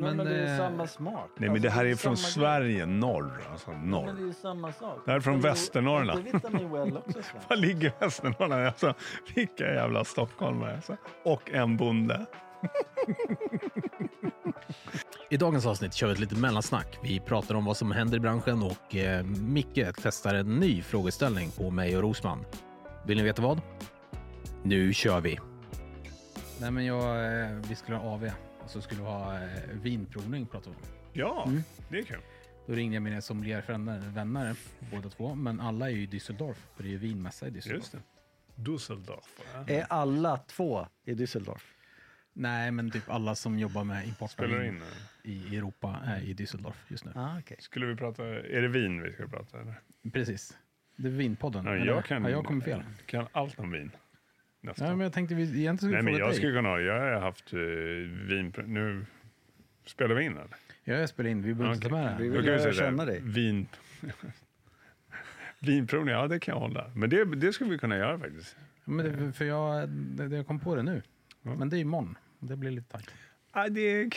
men, men det är eh, samma smak. Nej, men Alltså, det här är samma från grej. Sverige, norr. Alltså Ja, men det norr. är ju samma sak. Det här är från Det Västernorrland. Well också? Var ligger Västernorrland? Alltså, vilka jävla stockholmare. Alltså. Och en bonde. I dagens avsnitt kör vi ett litet mellansnack. Vi pratar om vad som händer i branschen och eh, Micke testar en ny frågeställning på mig och Rosman. Vill ni veta vad? Nu kör vi! Nej, men jag, eh, vi skulle ha AV och så skulle ha eh, vinprovning pratade vi om. Ja, det är kul. Då ringde jag mina sommeliervänner, vänner, båda två, men alla är ju i Düsseldorf, för det är ju vinmässa i Düsseldorf. Just det. Düsseldorf. Är alla två i Düsseldorf? Nej, men typ alla som jobbar med import av vin in i Europa är i Düsseldorf just nu. Ah, okay. Skulle vi prata, är det vin vi ska prata eller? Precis. Det är vinpodden. Ja, eller? jag kan, Har jag kommit fel? kan allt om vin. Nästan. Ja, men jag tänkte vi egentligen skulle Nej, men jag dig. skulle kunna ha, jag har haft uh, vin, nu spelar vi in eller? Ja, jag spelar in. Vi behöver inte ta med det Vi vill lära känna dig. Vin... Vinprovning, ja det kan jag hålla. Men det, det skulle vi kunna göra faktiskt. Men det, för jag, det, det- jag kom på det nu. Ja. Men det är imorgon. Det blir lite tajt. Ja, det är...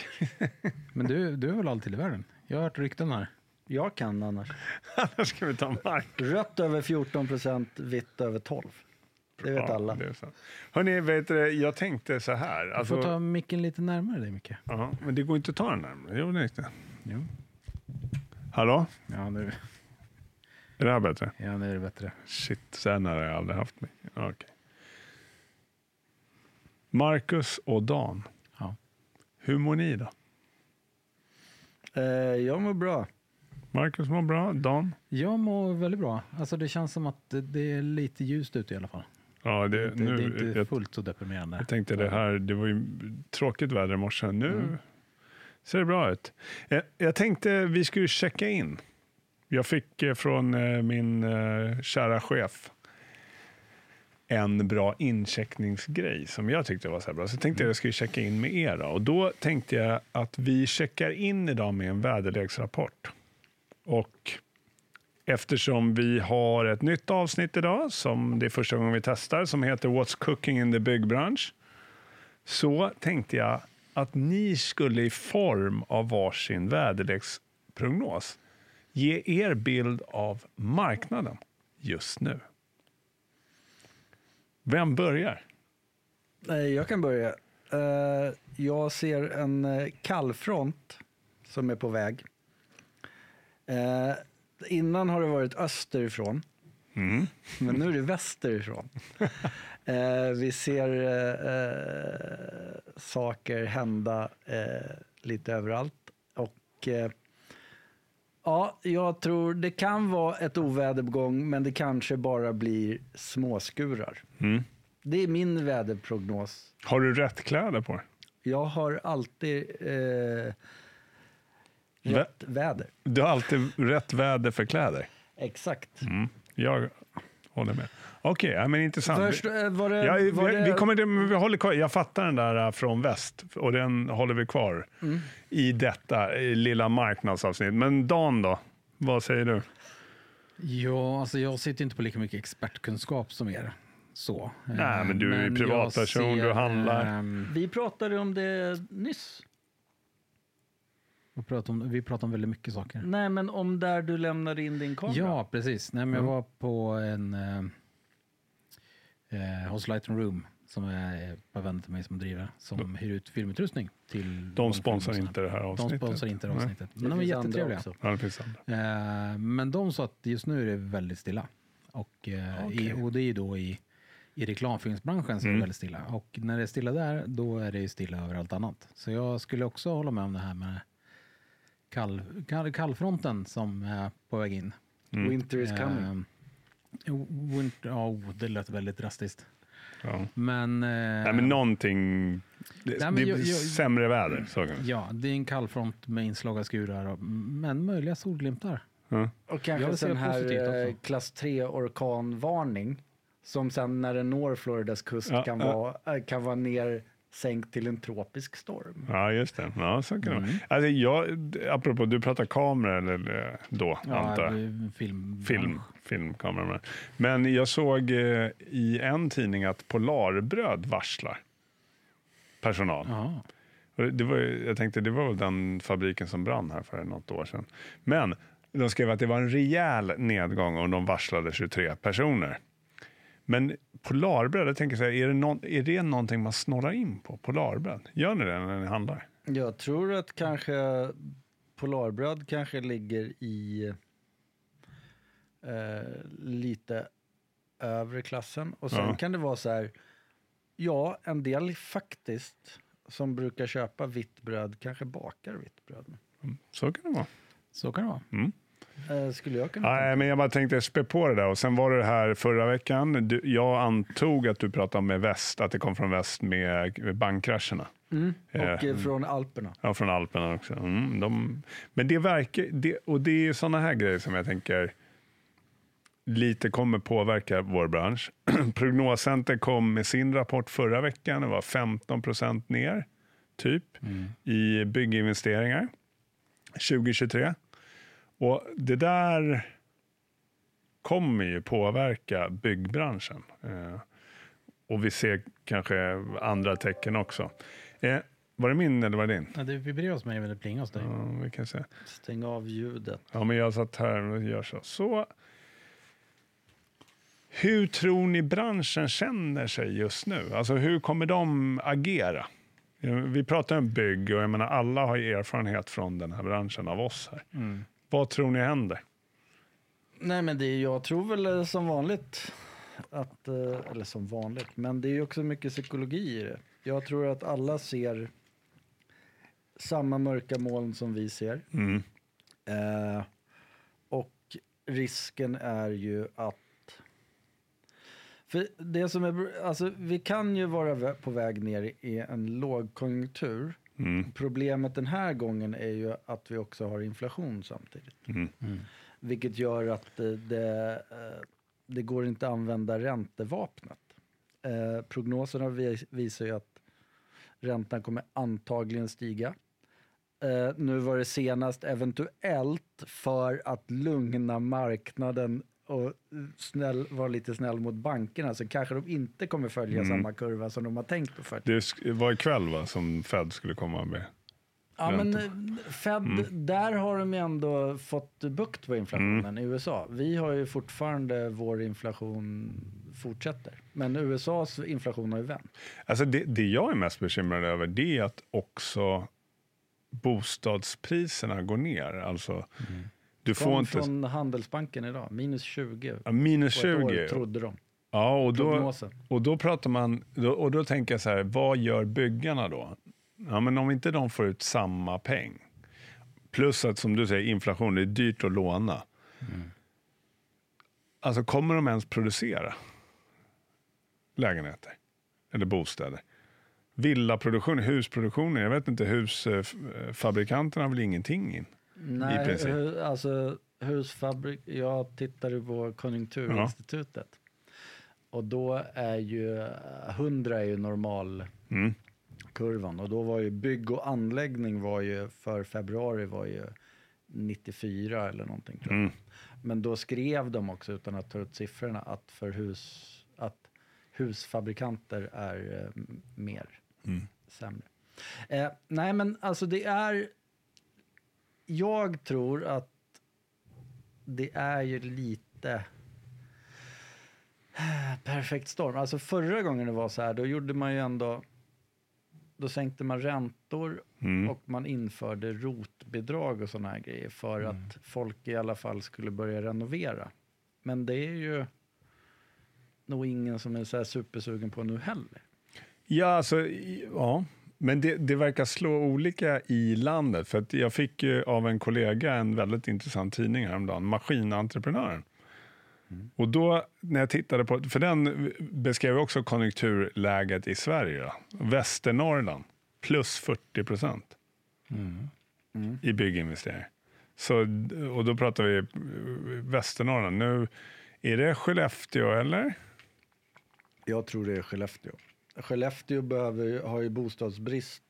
Men du, du är väl alltid i världen? Jag har hört rykten här. Jag kan annars. Annars ska vi ta mark. Rött över 14 procent, vitt över 12. Det vet Ja, alla. det är så. Hörrni, vet du, jag tänkte så här. Du Alltså, får ta micken lite närmare dig, Micke. ja, men det går inte att ta den närmare. Jo, det är inte. Jo. Hallå? Ja, nu, Är det här bättre? ja, nu är det bättre. Shit, så här nära har jag aldrig haft mig. Okej. Marcus och Dan. Ja. Hur mår ni då? Eh, jag mår bra. Marcus mår bra, Dan? Jag mår väldigt bra. Alltså, det känns som att det, det är lite ljust ute i alla fall. Ja, det, Det, nu, det är inte jag, fullt så deprimerande. jag tänkte det här, det var ju tråkigt väder i morse. Nu Mm. ser det bra ut. Jag, jag tänkte vi skulle checka in. Jag fick eh, från eh, min eh, kära chef en bra incheckningsgrej som jag tyckte var så här bra. Så jag tänkte jag skulle checka in med er. Då. Och då tänkte jag att vi checkar in idag med en väderleksrapport. Och eftersom vi har ett nytt avsnitt idag, som det är första gången vi testar, som heter What's cooking in the byggbransch, så tänkte jag att ni skulle i form av varsin väderleksprognos ge er bild av marknaden just nu. Vem börjar? Jag kan börja. Eh, jag ser en eh, kallfront som är på väg. Eh, Eh, innan har det varit österifrån, Mm. men nu är det västerifrån. Eh, vi ser eh, eh, saker hända eh, lite överallt. Och eh, ja, jag tror det kan vara ett oväder på gång, men det kanske bara blir småskurar. Mm. Det är min väderprognos. Har du rätt kläder på dig? Jag har alltid eh, rätt väder. Du har alltid rätt väder för kläder. Exakt. Mm. Jag håller med. Okej, ja, men intressant. Först, eh, var det, Ja, var vi, det, vi, kommer, men vi håller kvar. Jag fattar den där äh, från väst och den håller vi kvar Mm. i detta lilla marknadsavsnitt. Men Dan då? Vad säger du? Ja, alltså jag sitter inte på lika mycket expertkunskap som er. Så. Nej, men du är ju jag privatperson, du handlar. ehm, Vi pratade om det nyss. Vi, pratar om, vi pratar om väldigt mycket saker. Nej, men om där du lämnade in din kamera. Ja, precis. Nej, men jag var på en... Eh, eh, hos Light Room, som är ett par vänner till mig som driver, som hyr ut filmutrustning till... De sponsrar Mm. inte det här avsnittet. De sponsrar inte det Nej. avsnittet. Det Men de är jättetrevliga. Ja, det finns andra. Eh, men de sa att just nu är det väldigt stilla. Och, eh, i, Okej. och det är ju då i, i reklamfilmsbranschen är Mm. det väldigt stilla. Och när det är stilla där, då är det ju stilla över allt annat. Så jag skulle också hålla med om det här med kall, kall, kallfronten som är på väg in. Winter is coming. Eh, jo, winter, oh, det lät väldigt drastiskt. Ja. Men, eh, Nej, men någonting... Det, men det jag- blir jag- sämre väder. Så kan ja, det är en kallfront med inslag av skurar, och, men möjliga solglimtar. Ja. Och Jag kanske sån här eh, klass 3 orkanvarning. Som sen när den når Floridas kust Ja, kan, ja. vara, kan vara ner sänkt till en tropisk storm. ja, just det. Ja, så kan Mm. Alltså, jag, apropå, du pratar kamera eller eh, då, antar det är film. Film, filmkameraman. Men jag såg eh, i en tidning att Polarbröd varslar personal. Ja. Det- var, jag tänkte det var väl den fabriken som brann här för något år sedan. Men de skrev att det var en rejäl nedgång och de varslade 23 personer. Men Polarbröd, jag tänker så här, är det, någon, är det någonting man snorrar in på? Polarbröd? Gör ni det när ni handlar? Jag tror att kanske Polarbröd kanske ligger i eh, lite övre klassen. Och sen Ja. kan det vara så här, ja, en del faktiskt som brukar köpa vitt bröd kanske bakar vitt bröd. Så kan det vara. Så kan det vara. Mm. Eh, skulle jag kunna. Nej, men jag bara tänkte spä på det där. Och sen var det här förra veckan. Du, jag antog att du pratade med väst, att det kom från väst med, med bankkrascherna. Mm. Och Eh, eh, från Alperna. Ja, från Alperna också. Mm, de, men det verkar, det, och det är sådana här grejer som jag tänker lite kommer påverka vår bransch. Prognoscenter kom med sin rapport förra veckan. Det var 15 procent ner, typ, i bygginvesteringar 2023. Och det där kommer ju påverka byggbranschen. Eh, och vi ser kanske andra tecken också. Eh, var det min eller var det din? Ja, det vibrerar hos mig, men det plingar hos dig. Ja, vi kan se. Stäng av ljudet. Ja, men jag satt här och gör så. så. Hur tror ni branschen känner sig just nu? Alltså hur kommer de agera? Vi pratar om bygg och jag menar alla har erfarenhet från den här branschen av oss här. Mm. Vad tror ni händer? Nej, men det är, jag tror väl eh, som vanligt att, eh, eller som vanligt, men det är också mycket psykologi i det. Jag tror att alla ser samma mörka moln som vi ser. Mm. Eh, och risken är ju att... För det som är, alltså, vi kan ju vara på väg ner i en lågkonjunktur. Mm. Problemet den här gången är ju att vi också har inflation samtidigt. Mm. Vilket gör att det, det, eh, det går inte att använda räntevapnet. Eh, prognoserna vi- visar ju att räntan kommer antagligen stiga. Eh, nu var det senast eventuellt för att lugna marknaden och snäll, vara lite snäll mot bankerna så kanske de inte kommer följa Mm. samma kurva som de har tänkt att följa. Det sk- var ikväll va, som Fed skulle komma med. Ja, men eh, Fed, där har de ju ändå fått bukt på inflationen Mm. i USA. Vi har ju fortfarande, vår inflation fortsätter. Men USAs inflation har ju vänt. Alltså det, det jag är mest bekymrad över det är att också bostadspriserna går ner. Alltså, du får Kom inte... från Handelsbanken idag, minus 20 Ja, minus på ett år, 20. trodde de. Ja, och då, Prognosen. och då pratar man, och då tänker jag så här, vad gör byggarna då? Ja, men om inte de får ut samma peng, plus att som du säger, inflation, det är dyrt att låna. Alltså kommer de ens producera lägenheter eller bostäder? Villaproduktion, husproduktion, jag vet inte, husfabrikanterna har väl ingenting in? Nej, princip. hu- alltså husfabrik, jag tittade på Konjunkturinstitutet. Och då är ju, eh, 100 är ju normalkurvan. Mm. Och då var ju bygg och anläggning var ju, för februari var ju 94 eller någonting. Mm. Men då skrev de också, utan att ta ut siffrorna, att för hus, att husfabrikanter är eh, mer Mm. sämre. Eh, nej, men alltså det är... Jag tror att det är ju lite eh, perfekt storm. Alltså förra gången det var så här, då gjorde man ju ändå... Då sänkte man räntor Mm. och man införde rotbidrag och sådana här grejer för att folk i alla fall skulle börja renovera. Men det är ju nog ingen som är så här supersugen på nu heller. Ja, alltså, ja. Men det, det verkar slå olika i landet. För att jag fick av en kollega en väldigt intressant tidning häromdagen, Maskinentreprenören. Och då när jag tittade på, för den beskrev också konjunkturläget i Sverige. Då. Västernorrland, plus 40 procent i bygginvesteringar. Så, och då pratar vi eh, Västernorrland. Nu, är det Skellefteå eller? Jag tror det är Skellefteå. Skellefteå behöver, har ju bostadsbrist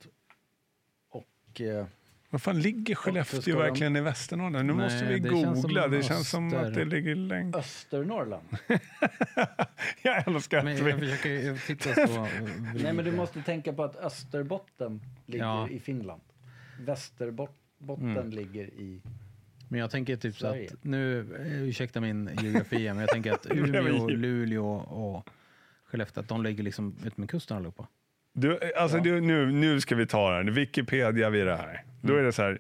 och eh, Vad fan, ligger Skellefteå de- verkligen i Västernorrland? Nu Nej, måste vi det känns googla. Det känns som öster. att det ligger längst. Östernorrland. Jag älskar Men att jag vi... försöker jag titta så. Nej, men du måste tänka på att Österbotten ligger Ja. i Finland. Västerbotten Mm. ligger i... Men jag tänker typ så att, nu, eh, ursäkta min geografi, men jag tänker att Umeå. Luleå och Skellefteå, att de ligger liksom ut med kusten allihopa. Du, alltså, Ja. du, nu, nu ska vi ta det här. Wikipedia vi det här. Då är det så här.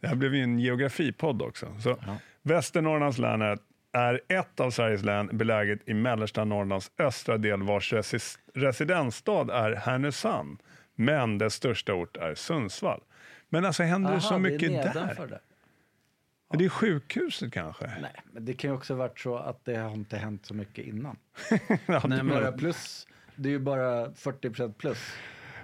Det här blev ju en geografipodd också. Så, Ja. Västernorrlands län är, är ett av Sveriges län beläget i mellersta Norrlands östra del vars resi- residensstad är Härnösand. Men dess största ort är Sundsvall. Men alltså händer det så mycket det är där? Nedanför där. Är det sjukhuset kanske? Nej, men det kan ju också varit så att det har inte hänt så mycket innan. Ja, Nej, det- men- Bara plus, det är ju bara 40% plus.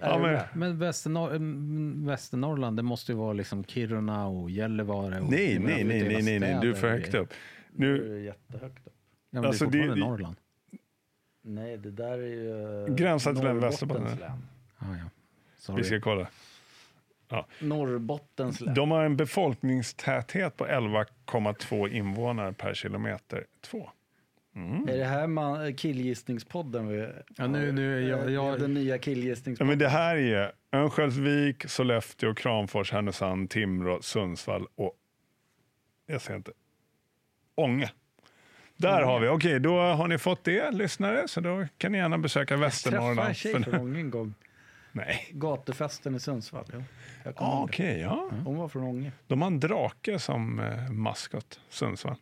Är Ja, du men-? Men Västernor- mm, Västernorrland, det måste ju vara liksom Kiruna och Gällivare. Och, nej, nej, det är nej, hela nej, nej, du är för högt upp. Nu är Nu, det jättehögt upp. Ja, men Alltså, det det är är- fortfarande Norrland. Nej, det där är ju... eh, Gränsar till Norrbottens Västerbotten. län. Ah, ja. vi ska kolla. Norrbottens län. De har en befolkningstäthet på 11,2 invånare per kilometer. Två. Är det här man, killgissningspodden vi Ja, nu- nu- jag- jag- Den nya Ja, killgissningspodden. men det här är Örnsköldsvik, Sollefteå, Kramfors, Härnösand, Timrå, Sundsvall och jag ser inte, Ånge. Där har vi, okej då har ni fått det lyssnare, så då kan ni gärna besöka Träffade en Västernorrland. tjej För- från Ånge en gång. Nej, Gatufesten i Sundsvall. Ja. Jag ah, okej, ja. Hon var från Ånge. De har en drake som eh, maskot, Sundsvall.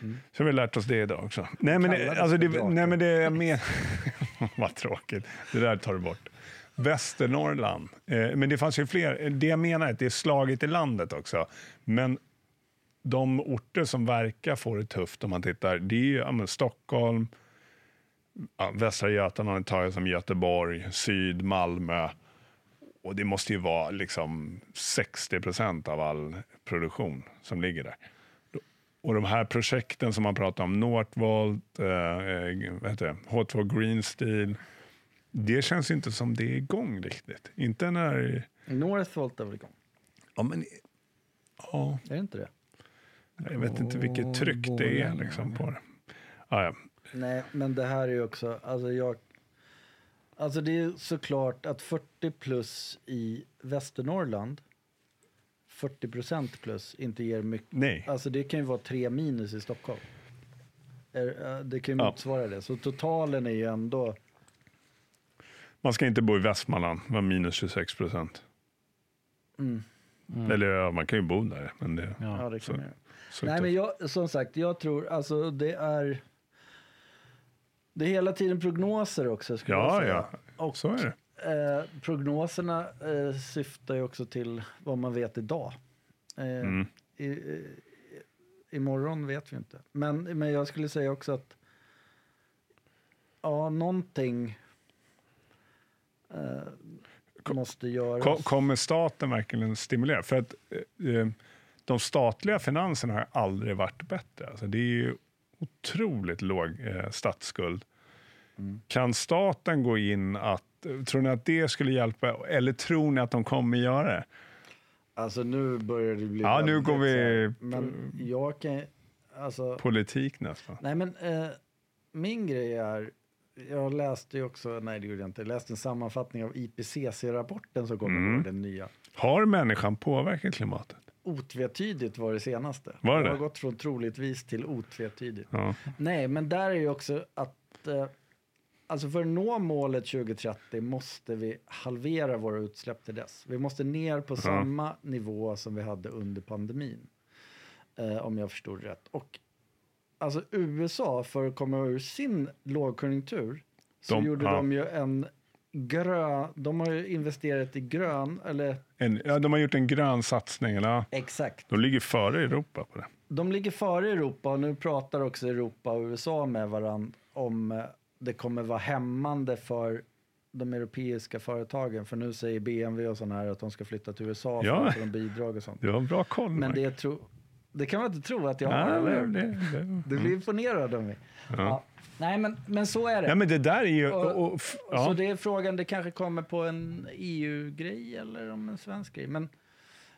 Mm. Så vi har lärt oss det idag också. Nej men, det, alltså, det, nej, men det är mer... Vad tråkigt. Det där tar du bort. Västernorrland. Eh, men det fanns ju fler. Det jag menar är att det är slaget i landet också. Men de orter som verkar få det tufft om man tittar, det är ju ja, Stockholm, ja, Västra Götaland tar jag som Göteborg, Syd, Malmö. Och det måste ju vara liksom 60 procent av all produktion som ligger där. Och de här projekten som man pratar om, Northvolt, eh, eh, vad heter det? H2 Green Steel, det känns inte som det är igång riktigt. Inte när... Northvolt är väl igång? Ja, men, ja, Är det inte det? jag vet inte vilket tryck det är liksom, på det. Ja, ja. Nej, men det här är ju också, alltså jag... Alltså det är såklart att 40 plus i Västernorrland, 40 procent plus, inte ger mycket. Nej. Alltså det kan ju vara 3 minus i Stockholm. Eh, Det kan ju Ja. motsvara det. Så totalen är ju ändå... Man ska inte bo i Västmanland, var minus 26 procent. Mm, Mm. Eller ja, man kan ju bo där. Men det, ja, Ja. det så- kan man så Nej, men jag, som sagt, jag tror, alltså det är... Det är hela tiden prognoser också, skulle jag ja, säga. ja, Och så är det. Eh, prognoserna eh, syftar ju också till vad man vet idag. Eh, Mm. i, i, imorgon vet vi inte. Men, men jag skulle säga också att ja, någonting eh, måste göras. Ko- Kommer staten verkligen stimulera? För att eh, eh, de statliga finanserna har aldrig varit bättre. Alltså, det är ju otroligt låg eh, statsskuld. Mm. Kan staten gå in att, tror ni att det skulle hjälpa? Eller tror ni att de kommer göra det? Alltså nu börjar det bli Ja, nu går vi Men jag kan alltså, Politik nästan. nej men eh, min grej är, jag läste ju också, nej det gjorde jag inte, jag läste en sammanfattning av IPCC-rapporten som kommer Mm. mm. den nya. Har människan påverkat klimatet? Otvetydigt var det senaste. Var det det har gått från troligtvis till otvetydigt. Ja. Nej, men där är ju också att eh, alltså för att nå målet 2030 måste vi halvera våra utsläpp till dess. Vi måste ner på samma nivå som vi hade under pandemin. Eh, om jag förstod rätt. Och alltså USA, för att komma ur sin lågkonjunktur, så De- gjorde ja. de ju en grön, de har ju investerat i grön, eller En, ja, de har gjort en grön satsning. Eller? exakt. De ligger före Europa på det. De ligger före Europa och nu pratar också Europa och USA med varandra om eh, det kommer vara hämmande för de europeiska företagen. För nu säger BMW och sådana här att de ska flytta till USA för Ja. att få de bidrag och sånt. Du har bra koll. Men Mark. det, tro, det kan man inte tro att jag har. ja, det, det, det. Du blir imponerad av mig. Ja. Nej, men, men så är det. Ja, men det där är ju... Och- Och, f- Så ja. det är frågan, det kanske kommer på en EU-grej eller om en svensk grej. Men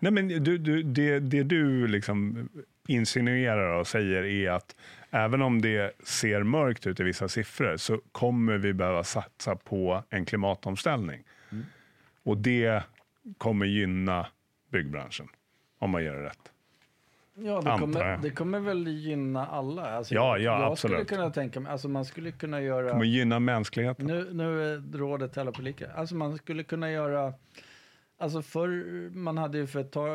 Nej, men du, du, det, det du liksom insinuerar och säger är att även om det ser mörkt ut i vissa siffror så kommer vi behöva satsa på en klimatomställning. Mm. Och det kommer gynna byggbranschen om man gör det rätt. Ja, det kommer, det kommer väl gynna alla. Alltså, Ja, ja, jag absolut. skulle kunna tänka mig, alltså man skulle kunna Det göra... kommer gynna mänskligheten. Nu, nu är rådet alla på lika. Alltså man skulle kunna göra... Alltså förr, man hade ju för, ett tag,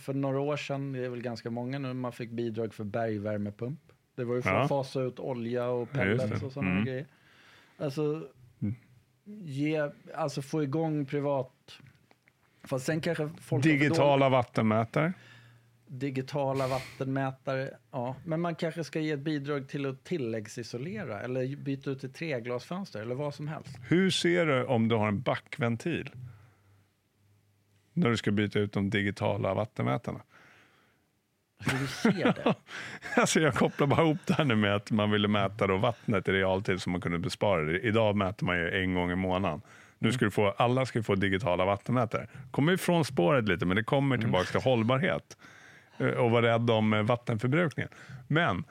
för några år sedan, det är väl ganska många nu, man fick bidrag för bergvärmepump. Det var ju för Ja. att fasa ut olja och Ja, pellets det. och sådana Mm. grejer. Alltså, Mm. ge, alltså få igång privat... Fast sen kanske folk... för Digitala vattenmätare. Digitala vattenmätare. Ja, men man kanske ska ge ett bidrag till att tilläggsisolera eller byta ut ett treglasfönster eller vad som helst. Hur ser du om du har en backventil? När du ska byta ut de digitala vattenmätarna. Hur du ser det. Alltså jag kopplar bara ihop det här nu med att man ville mäta då vattnet i realtid så man kunde bespara det. Idag mäter man ju en gång i månaden. Nu ska du få, alla ska få digitala vattenmätare. Kommer ifrån spåret lite, men det kommer tillbaka till hållbarhet. Eh, Och vara rädd om eh, vattenförbrukningen. Men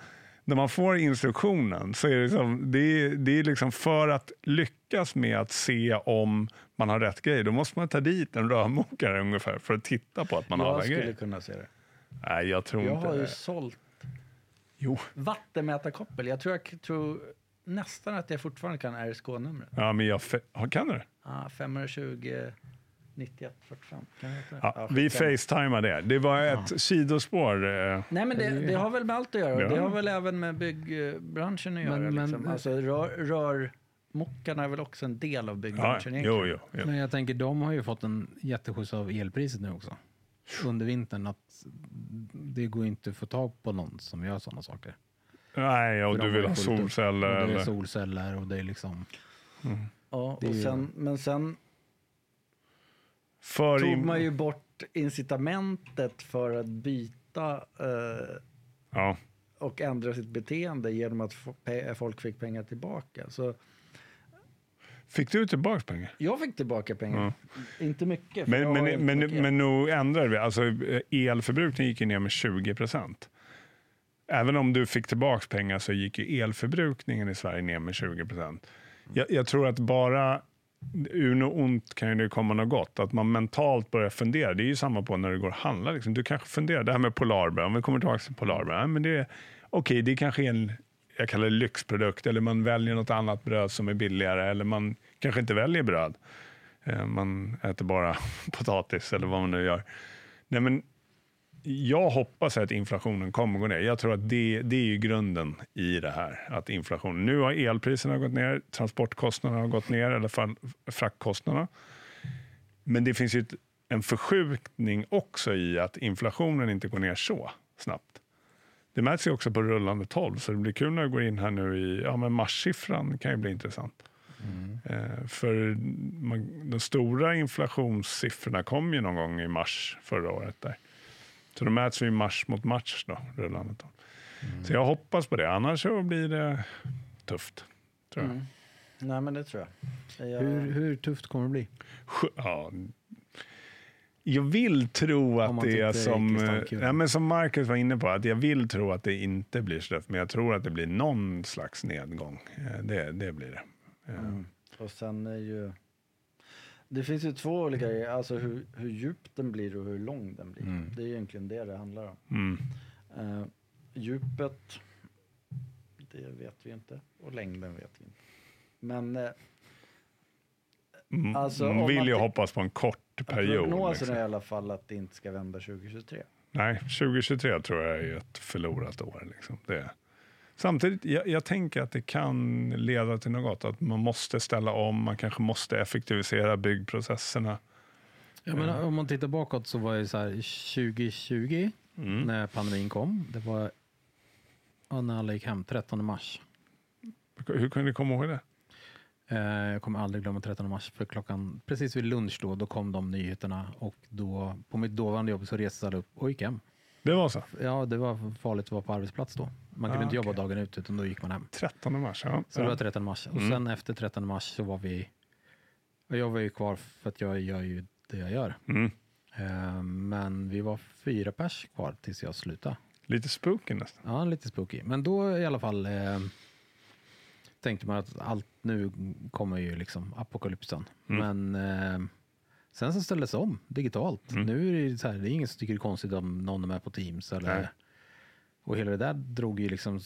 när man får instruktionen så är det, liksom, det, är, det är liksom för att lyckas med att se om man har rätt grej. Då måste man ta dit en rörmokare ungefär för att titta på att man har Jag alla skulle grejer. kunna se det. Nej, jag tror Jag inte har ju sålt Jo. vattenmätarkoppel. Jag tror, jag tror nästan att jag fortfarande kan RSK-numret. Ja, men jag ja, kan du det? Ah, 520 91 45. Kan jag heta det? Ja, Ja, vi facetimar det. Det var ett sidospår. eh, Nej, men det, det har väl med allt att göra. Ja. Det har väl även med byggbranschen att göra. Men- men- liksom. Alltså, rör, rörmockarna är väl också en del av Ja, byggbranschen jo, jo, jo. Men jag tänker, de har ju fått en jätteskjuts av elpriset nu också. Under vintern. Att det går inte att få tag på någon som gör sådana saker. Nej, och För du vill ju ha solceller. Och det är Eller? solceller och det är liksom... Ja, Det är och sen, men sen För tog in... man ju bort incitamentet för att byta eh, ja. och ändra sitt beteende genom att folk fick pengar tillbaka. Så Fick du tillbaka pengar? jag fick tillbaka pengar. Inte mycket. Men, men, men, mycket. men nu ändrade vi. Alltså, eh, elförbrukningen gick ju ner med 20 procent. Även om du fick tillbaka pengar så gick ju elförbrukningen i Sverige ner med 20 procent. Jag, jag tror att bara ur något ont kan ju det komma något gott. Att man mentalt börjar fundera. Det är ju samma på när du går och handlar. Liksom. Du kanske funderar, det här med Polarbröd, om vi kommer tillbaka till Polarbröd. Ja, men det är, det kanske är en jag kallar det lyxprodukt. Eller man väljer något annat bröd som är billigare. Eller man kanske inte väljer bröd. Eh, man äter bara potatis eller vad man nu gör. Nej, men jag hoppas att inflationen kommer gå ner. Jag tror att det, det är grunden i det här. Att inflationen, nu har elpriserna gått ner, transportkostnaderna har gått ner, eller fraktkostnaderna. Men det finns ju ett, en förskjutning också i att inflationen inte går ner så snabbt. Det märks ju också på rullande 12, så det blir kul när jag går in här nu i ja, men marssiffran kan ju bli intressant. Eh, för man, de stora inflationssiffrorna kom ju någon gång i mars förra året. där. Så då mäts vi i mars mot mars då, rullande 12. Så jag hoppas på det, annars så blir det tufft. Tror jag. Mm. Nej, men det tror jag. jag Hur, hur tufft kommer det bli? Ja. Jag vill tro att det är tittar i som, ja, men som Marcus var inne på, att jag vill tro att det inte blir så tufft, men jag tror att det blir någon slags nedgång. Eh, Det, det blir det. Eh, Mm. Och sen är ju... Det finns ju två olika grejer, alltså hur, hur djup den blir och hur lång den blir. Mm. Det är egentligen det det handlar om. Mm. Uh, djupet, det vet vi inte. Och längden vet vi inte. Men uh, Alltså, man vill ju hoppas på en kort period. prognosen Liksom. är i alla fall att det inte ska vända 2023. Nej, 2023 tror jag är ett förlorat år. Liksom. Det. Samtidigt, jag, jag tänker att det kan leda till något. Att man måste ställa om, man kanske måste effektivisera byggprocesserna. Ja, men om man tittar bakåt så var det så här 2020 Mm. när pandemin kom. Det var när alla gick hem, 13 mars. Hur kunde ni komma ihåg det? Eh, jag kommer aldrig glömma 13 mars för klockan precis vid lunch då, då kom de nyheterna och då på mitt dåvarande jobb så reste alla upp och gick hem. Det var så? Ja, det var farligt att vara på arbetsplats då. Man kunde Ah, inte jobba okej. dagen ut utan då gick man hem. 13 mars, ja. Så det var ja. 13 mars. Och Mm. sen efter 13 mars så var vi... Jag var ju kvar för att jag gör ju det jag gör. Mm. Eh, men vi var fyra pers kvar tills jag slutade. Lite spooky nästan. Ja, lite spooky. Men då i alla fall eh, tänkte man att allt nu kommer ju liksom apokalypsen. Mm. Men eh, sen så ställdes det om digitalt. Mm. Nu är det, så här, det är ingen som tycker det är konstigt om någon är med på Teams. Eller, Nej. och hela det där drog ju liksom,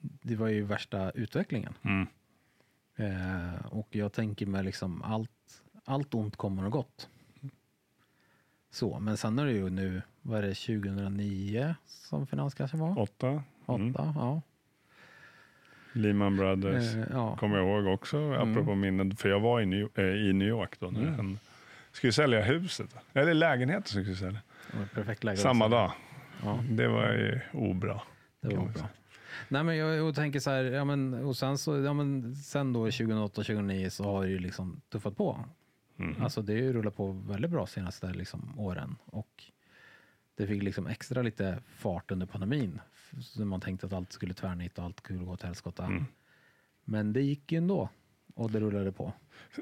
det var ju värsta utvecklingen. Mm. Eh, och jag tänker mig liksom allt, allt ont kommer och gott. Så, men sen är det ju nu, vad är det, 2009 som finanskrisen var? Åtta. Åtta, Mm. ja. Lehman Brothers. Eh, ja. Kommer jag ihåg också, Mm. apropå minnen. För jag var i New, eh, i New York då. När Mm. han skulle sälja huset. Eller lägenheten skulle sälja. Var ett perfekt läge. Samma dag. Ja, Det var ju obra. det var man bra. säga. Nej, men jag, jag tänker så här, ja, men, och sen, så, ja, men, sen då 2008-2009 så har det ju liksom tuffat på. Mhm. Alltså det har ju rullat på väldigt bra senaste liksom, åren. Och det fick liksom extra lite fart under pandemin. Så man tänkte att allt skulle tvärnita och allt skulle gå åt helskotta. Mm. Men det gick ju ändå. Och det rullade på.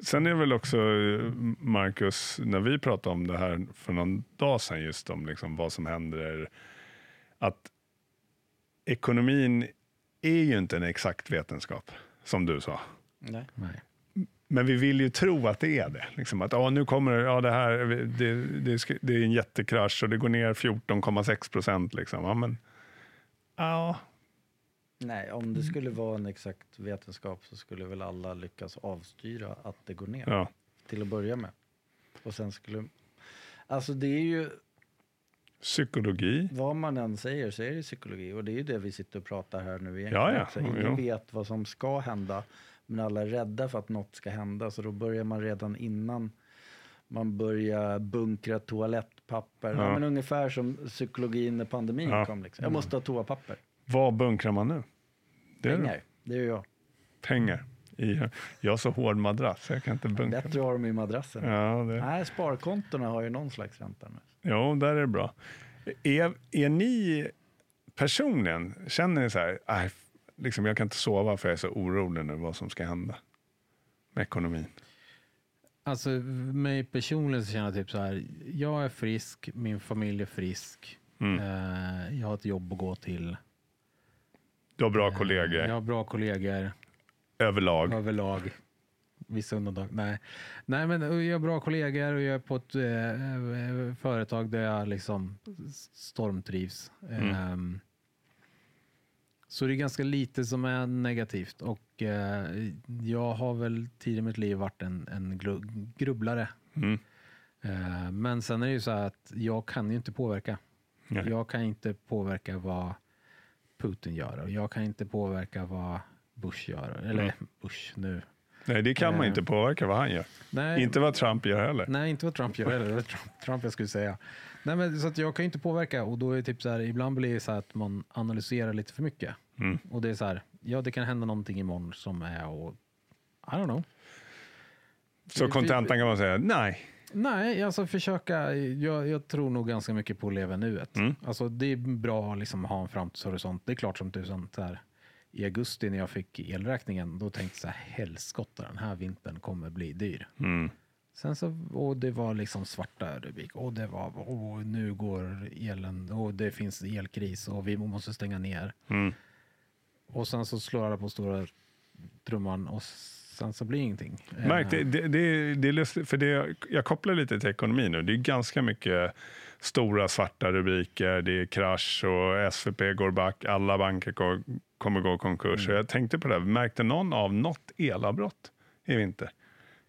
Sen är väl också, eh, Marcus, när vi pratade om det här för någon dag sedan, just om liksom vad som händer, att ekonomin är ju inte en exakt vetenskap, som du sa. Nej. Nej. Men vi vill ju tro att det är det. Liksom att ja, nu kommer det, ja, det här, det, det, det är en jättekrasch och det går ner 14,6 procent. Liksom. Ja, men, ja, Nej, om det skulle vara en exakt vetenskap så skulle väl alla lyckas avstyra att det går ner ja. till att börja med. Och sen skulle... Alltså det är ju, Psykologi. vad man än säger så är det psykologi och det är ju det vi sitter och pratar här nu egentligen Ja, ja. också. Ingen Jo. vet vad som ska hända, men alla är rädda för att något ska hända så då börjar man redan innan man börjar bunkra toalettpapper. Ja. Ja. men ungefär som psykologin när pandemin Ja. kom. Liksom. Jag måste ha toapapper. Vad bunkrar man nu? Det är Pengar, det är jag. pengar. I, jag har så hård madrass, jag kan inte bunkra. Bättre att ha dem i madrassen. Ja, det, Nej, sparkontona har ju någon slags ränta nu. jo, där är det bra. Är, är ni personligen, känner ni så här, "Aj, liksom, jag kan inte sova för jag är så orolig nu vad som ska hända med ekonomin? Alltså mig personligen så känner jag typ så här. Jag är frisk, min familj är frisk. Mm. Eh, jag har ett jobb att gå till. Du har bra Eh, kollegor Jag har bra kollegor överlag. överlag. Vissa undantag. Nej. Nej, men jag har bra kollegor och jag är på ett eh, företag där jag liksom stormtrivs. Mm. Ehm, så det är ganska lite som är negativt och eh, jag har väl tidigare i mitt liv varit en, en grubblare. Mm. Eh, men sen är det ju så att jag kan ju inte påverka. Nej. Jag kan inte påverka vad Putin gör och jag kan inte påverka vad Bush gör. Eller Mm. Bush nu. Nej, det kan man Eh. inte påverka vad han gör. Nej, Inte vad Trump gör heller. nej, inte vad Trump gör. Eller det var Trump, Trump jag skulle säga. Nej, men, så att jag kan ju inte påverka och då är det typ så här, ibland blir det så att man analyserar lite för mycket. Mm. Och det är så här, ja det kan hända någonting imorgon som är och I don't know. Så kontentan kan man säga, nej. Nej, alltså försöka. Jag, jag tror nog ganska mycket på att leva nuet. Mm. Alltså det är bra att liksom ha en framtidshorisont. Det är klart som tusan. I augusti när jag fick elräkningen, då tänkte jag så här, helskotta den här vintern kommer bli dyr. Mm. Sen så, och det var liksom svarta rubriker. Och det var, och nu går elen, och det finns elkris och vi måste stänga ner. Mm. Och sen så slår alla på stora trumman och sen så blir ingenting. Märk, det, Eh, det, det, det är lustigt, för det, jag kopplar lite till ekonomi nu. Det är ganska mycket stora svarta rubriker, det är krasch och SVP går back, alla banker går, kommer gå konkurs. Så jag tänkte på det, här, märkte någon av något elavbrott i vinter?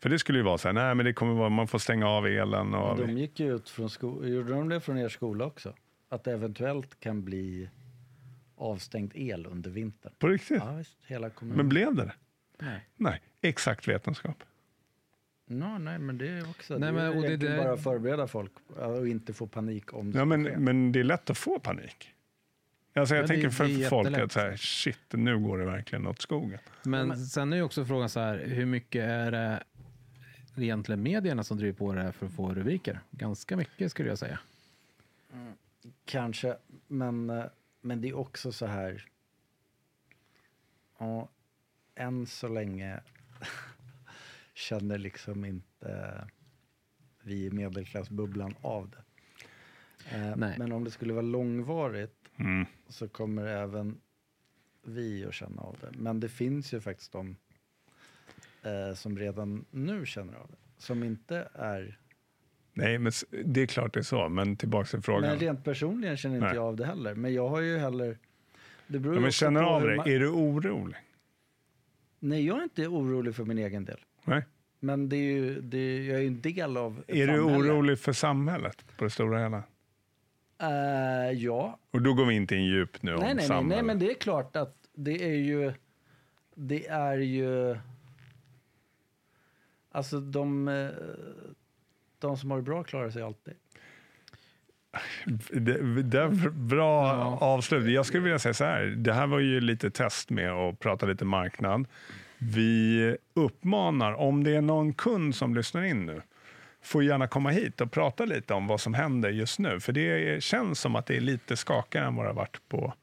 För det skulle ju vara så här, nej men det kommer vara, man får stänga av elen. Och, De gick ju ut från skolan, gjorde de det från er skola också? Att det eventuellt kan bli avstängd el under vintern? På riktigt? Ja, visst. Hela kommunen. Men blev det det? Nej. Nej, exakt vetenskap. No, nej, men det är också... Nej, det men- är och det egentligen där- bara att förbereda folk och inte få panik om det Ja, men, men det är lätt att få panik. Alltså jag Ja, det- tänker för det är folk att så här, shit, nu går det verkligen åt skogen. Men, men- sen är ju också frågan så här, hur mycket är det egentligen medierna som driver på det här för att få rubriker? Ganska mycket skulle jag säga. Kanske, men, eh, men det är också så här... Ja, än så länge känner liksom inte vi i medelklassbubblan av det. Eh, Nej. men om det skulle vara långvarigt Mm. så kommer även vi att känna av det. Men det finns ju faktiskt de eh, som redan nu känner av det. Som inte är... Nej, men det är klart det är så, men tillbaka till frågan. Men rent personligen känner inte Nej. jag av det heller. Men jag har ju heller... Det beror ja, men känner av det, man- är du orolig? Nej, jag är inte orolig för min egen del. Nej. Men det är ju, det är, jag är ju en del av Är du orolig för samhället på det stora hela? Eh, ja. Och då går vi inte in djupt nu om Nej, nej, nej, samhället. nej, men det är klart att det är ju... Det är ju... Alltså de, eh, de som har det bra klarar sig alltid. Det, det är bra Ja. avslut. Jag skulle vilja säga så här, det här var ju lite test med att prata lite marknad. Vi uppmanar, om det är någon kund som lyssnar in nu, får gärna komma hit och prata lite om vad som händer just nu. För det känns som att det är lite skakigare än vad det har varit på...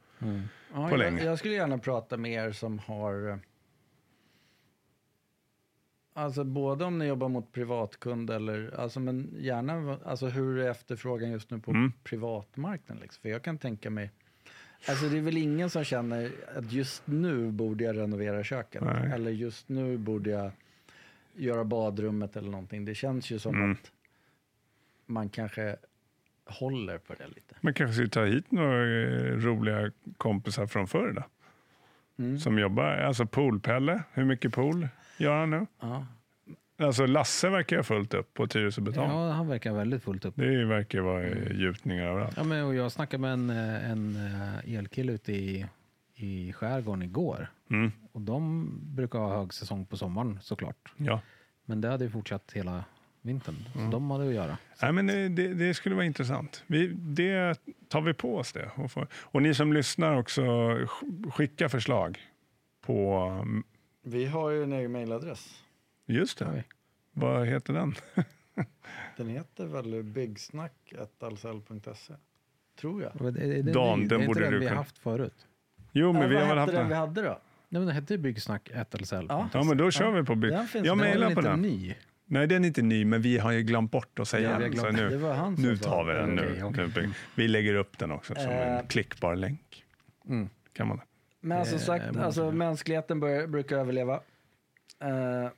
Ja, På länge. jag, jag skulle gärna prata med er som har... Alltså både om ni jobbar mot privatkund eller... Alltså men gärna alltså hur är efterfrågan just nu på Mm. privatmarknaden? Liksom? För jag kan tänka mig... Alltså det är väl ingen som känner att just nu borde jag renovera köket. Nej. Eller just nu borde jag göra badrummet eller någonting. Det känns ju som Mm. att man kanske håller på det lite. Man kanske ska ta hit några eh, roliga kompisar från förr då, Mm. som jobbar. Alltså Poolpelle, hur mycket pool gör han nu? Ja. Alltså Lasse verkar ha fullt upp på Tyresö Betong. Ja, han verkar väldigt fullt upp. Det verkar vara mm. gjutningar överallt. Ja, men, och jag snackade med en, eh, en eh, elkille ute i, i skärgården igår. Mm. Och de brukar ha högsäsong på sommaren såklart. Ja. Men det hade ju fortsatt hela vintern. Så Mm. de hade att göra. Nej, men det, det, det skulle vara intressant. Vi, det tar vi på oss det. Och, får, och ni som lyssnar också, sk- skicka förslag på... Vi har ju en egen mejladress. Just det. Vad heter den? Den heter väl byggsnack.alsl.se. Tror jag. Är det, är det Dan, ny? den är inte borde den du vi har kunna- haft förut? Jo, men ja, vi vad har väl hette haft den vi den. hade då? Nej, men den hette Byggsnack 1 LSL. Ja. Ja, men då kör vi på bygg. Den finns Jag med. mejlar den på var den. inte ny. Nej, den är inte ny, men vi har ju glömt bort att säga Ja, vi har den. Så glömt. nu, Det var han som nu sa tar vi den. Okej, Nu. okej. Vi lägger upp den också som en Eh. klickbar länk. Mm. Kan man. Men som Det sagt, alltså, mänskligheten bör, brukar överleva. Eh,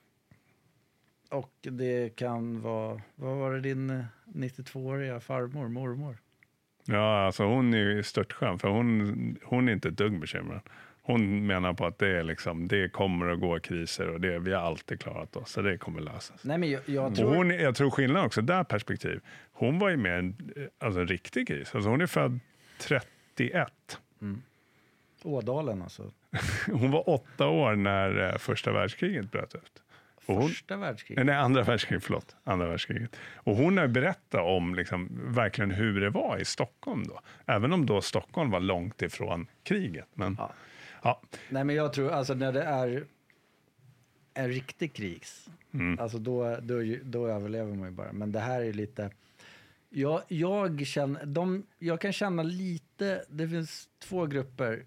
och det kan vara, vad var det din eh, 92-åriga farmor, mormor? Ja, alltså hon är ju störtskön, för hon, hon är inte ett dugg bekymrad. Hon menar på att det, är liksom, det kommer att gå kriser och det, vi har alltid klarat oss, så det kommer lösas. Nej men jag, jag Och tror... hon, jag tror skillnaden också, där perspektiv, hon var ju med en, alltså en riktig kris. Alltså hon är född 31. Ådalen alltså. Hon var åtta år när eh, första världskriget bröt ut. Hon, Första världskriget. Nej, andra världskriget, förlåt. Andra världskriget. Och hon har berättat om liksom, verkligen hur det var i Stockholm då. Även om då Stockholm var långt ifrån kriget. Men, Ja. ja. Nej men jag tror, alltså när det är en riktig kris, Mm. alltså då, då, då överlever man ju bara. Men det här är lite... Jag, jag, känner, de, jag kan känna lite, det finns två grupper,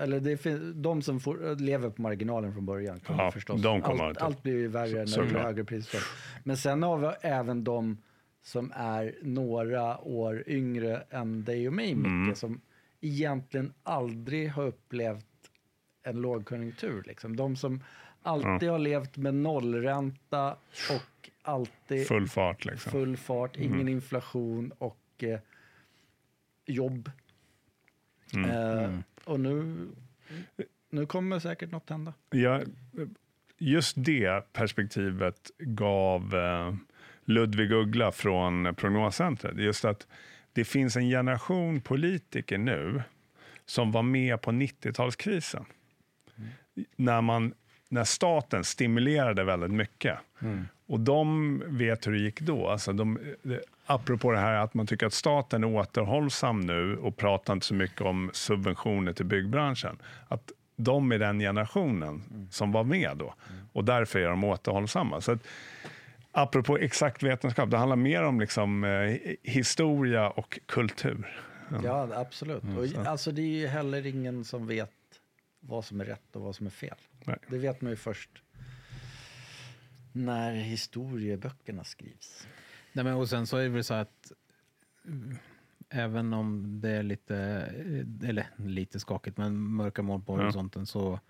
eller det finns, de som får, lever på marginalen från början kommer Ja, förstås. de kommer allt, allt blir ju värre när det blir högre priser. Men sen har vi även de som är några år yngre än dig och mig, Micke, Mm. som egentligen aldrig har upplevt en lågkonjunktur. Liksom. De som alltid har levt med nollränta och alltid Full fart liksom. full fart, ingen inflation och eh, jobb. Mm. Eh, Och nu, nu kommer säkert något hända. Ja, just det perspektivet gav eh, Ludvig Uggla från Prognoscentret. Just att det finns en generation politiker nu som var med på 90-talskrisen. När, man, när staten stimulerade väldigt mycket. Och de vet hur det gick då. Alltså de, det- apropå det här att man tycker att staten är återhållsam nu och pratar inte så mycket om subventioner till byggbranschen. Att de är den generationen som var med då. Och därför är de återhållsamma. Så att, apropå exakt vetenskap, det handlar mer om liksom, eh, historia och kultur. Ja, absolut. Och, alltså, det är ju heller ingen som vet vad som är rätt och vad som är fel. Nej. Det vet man ju först när historieböckerna skrivs. Nej, men och sen så är det väl så att mm, även om det är lite, eh, eller lite skakigt, men mörka moln på Ja. horisonten så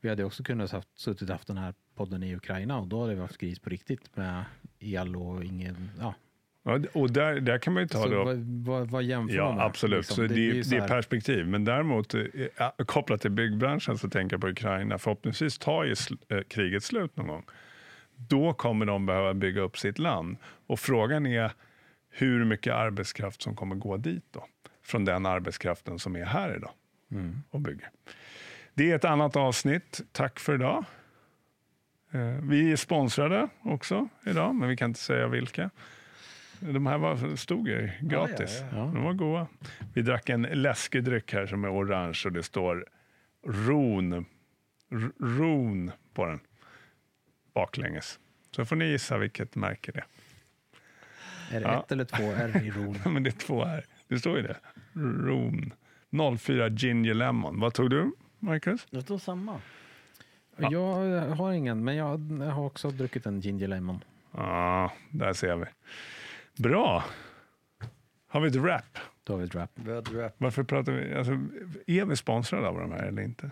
vi hade också kunnat haft, suttit haft den här podden i Ukraina och då hade vi haft kris på riktigt med el och ingen, ja. Ja, och där, där kan man ju ta Så då. vad, vad, vad jämför Ja, man med, absolut. liksom? Så det, det, så är här- perspektiv. Men däremot, eh, ja, kopplat till byggbranschen, så tänker jag på Ukraina. Förhoppningsvis tar ju eh, kriget slut någon gång. Då kommer de behöva bygga upp sitt land. Och frågan är hur mycket arbetskraft som kommer gå dit då. Från den arbetskraften som är här idag Mm. och bygger. Det är ett annat avsnitt. Tack för idag. Eh, Vi är sponsrade också idag, men vi kan inte säga vilka. De här var, stod ju gratis. Ja, ja, ja. De var goda. Vi drack en läskig dryck här som är orange och det står Ron, R- Ron på den baklänges. Så får ni gissa vilket märke det är. Är det Ja. ett eller två R i ron? Men det är två här. Det står ju det. Ron. 04 Ginger Lemon. Vad tog du, Marcus? Det står samma. Ja. Jag har ingen, men jag har också druckit en ginger lemon. Ja, där ser vi. Bra. Har vi ett rap? Då har vi ett rap. Rap. Varför pratar vi? Alltså, är vi sponsrade av de här eller inte?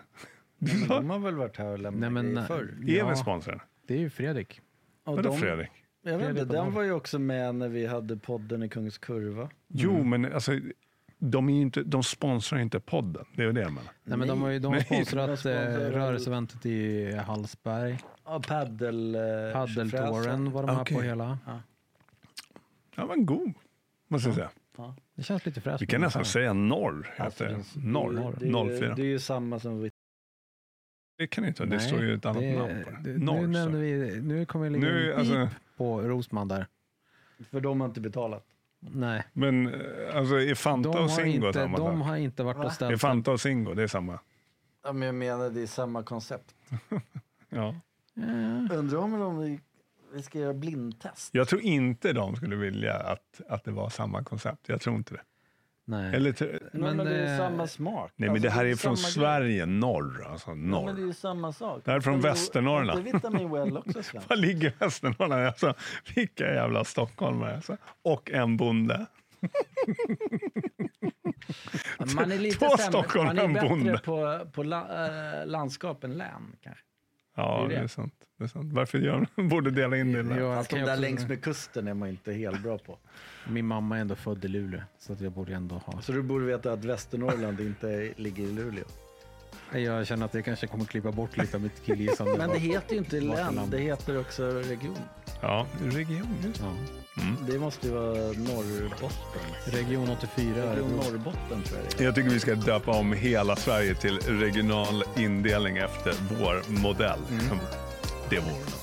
Men de har väl varit här och lämnat Nej, men, förr? Är Ja. vi sponsrade? Det är ju Fredrik. Och Vadå de, Fredrik? Jag vet inte, den var ju också med när vi hade podden i Kungens Kurva. Jo, men alltså, de, är ju inte, de sponsrar inte podden. Det är ju det jag menar. Nej, men de har ju de har sponsrat De sponsrar- eh, rörelseeventet i Hallsberg. Ja, paddel... eh, Paddeltåren var de här Okej. på hela. Ja, men god, måste jag säga. Ja. Det känns lite fräscht. Vi kan nästan säga norr. Alltså, Heter det. Norr, det, är ju- 04. Det är ju samma som vi... Det kan inte, det Nej, står ju ett annat det- namn på det. det- Norr, nu, nämnde det. vi, nu kommer vi ligga Nu, en alltså, pip på Rosman där. För de har inte betalat. Nej, men eh, alltså, är Fanta de och har, Singo inte, samma de sak? har inte varit Va? och Är ställt Fanta och Singo, det är samma? Ja, men jag menar, det är samma koncept. Ja. Ja. Undrar om de, vi ska göra blindtest? Jag tror inte de skulle vilja att, att det var samma koncept. Jag tror inte det. Nej. Eller, Nej, Men men, det är det- samma smak. nej, men Alltså, det här är ju från Sverige, norr. Alltså Grej. Ja, men det är norr. ju samma sak. Det här är från Västernorrland. Inte Vitamin Well också? Var ligger Västernorrland? Alltså, vilka jävla stockholmare. Alltså. Och en bonde. Man är lite Två sämre. Stockholm, Man är en bättre bonde. på, på la, äh, landskap än län kanske. Ja, Det är det det. är sant. Det är sant. Varför gör de? Borde dela in det. Jag Fast de där också- längs med kusten är man inte helt bra på. Min mamma är ändå född i Luleå, så att jag borde ändå ha... Så du borde veta att Västernorrland inte ligger i Luleå. Jag känner att jag kanske kommer klippa bort lite av mitt killgissande. Men det heter ju inte län, det heter också region. Ja, region. Just. Ja. Mm. Det måste ju vara Norrbotten. Region 84. Region. Norrbotten tror jag det är. Jag tycker vi ska döpa om hela Sverige till regional indelning efter vår modell. Det vore något.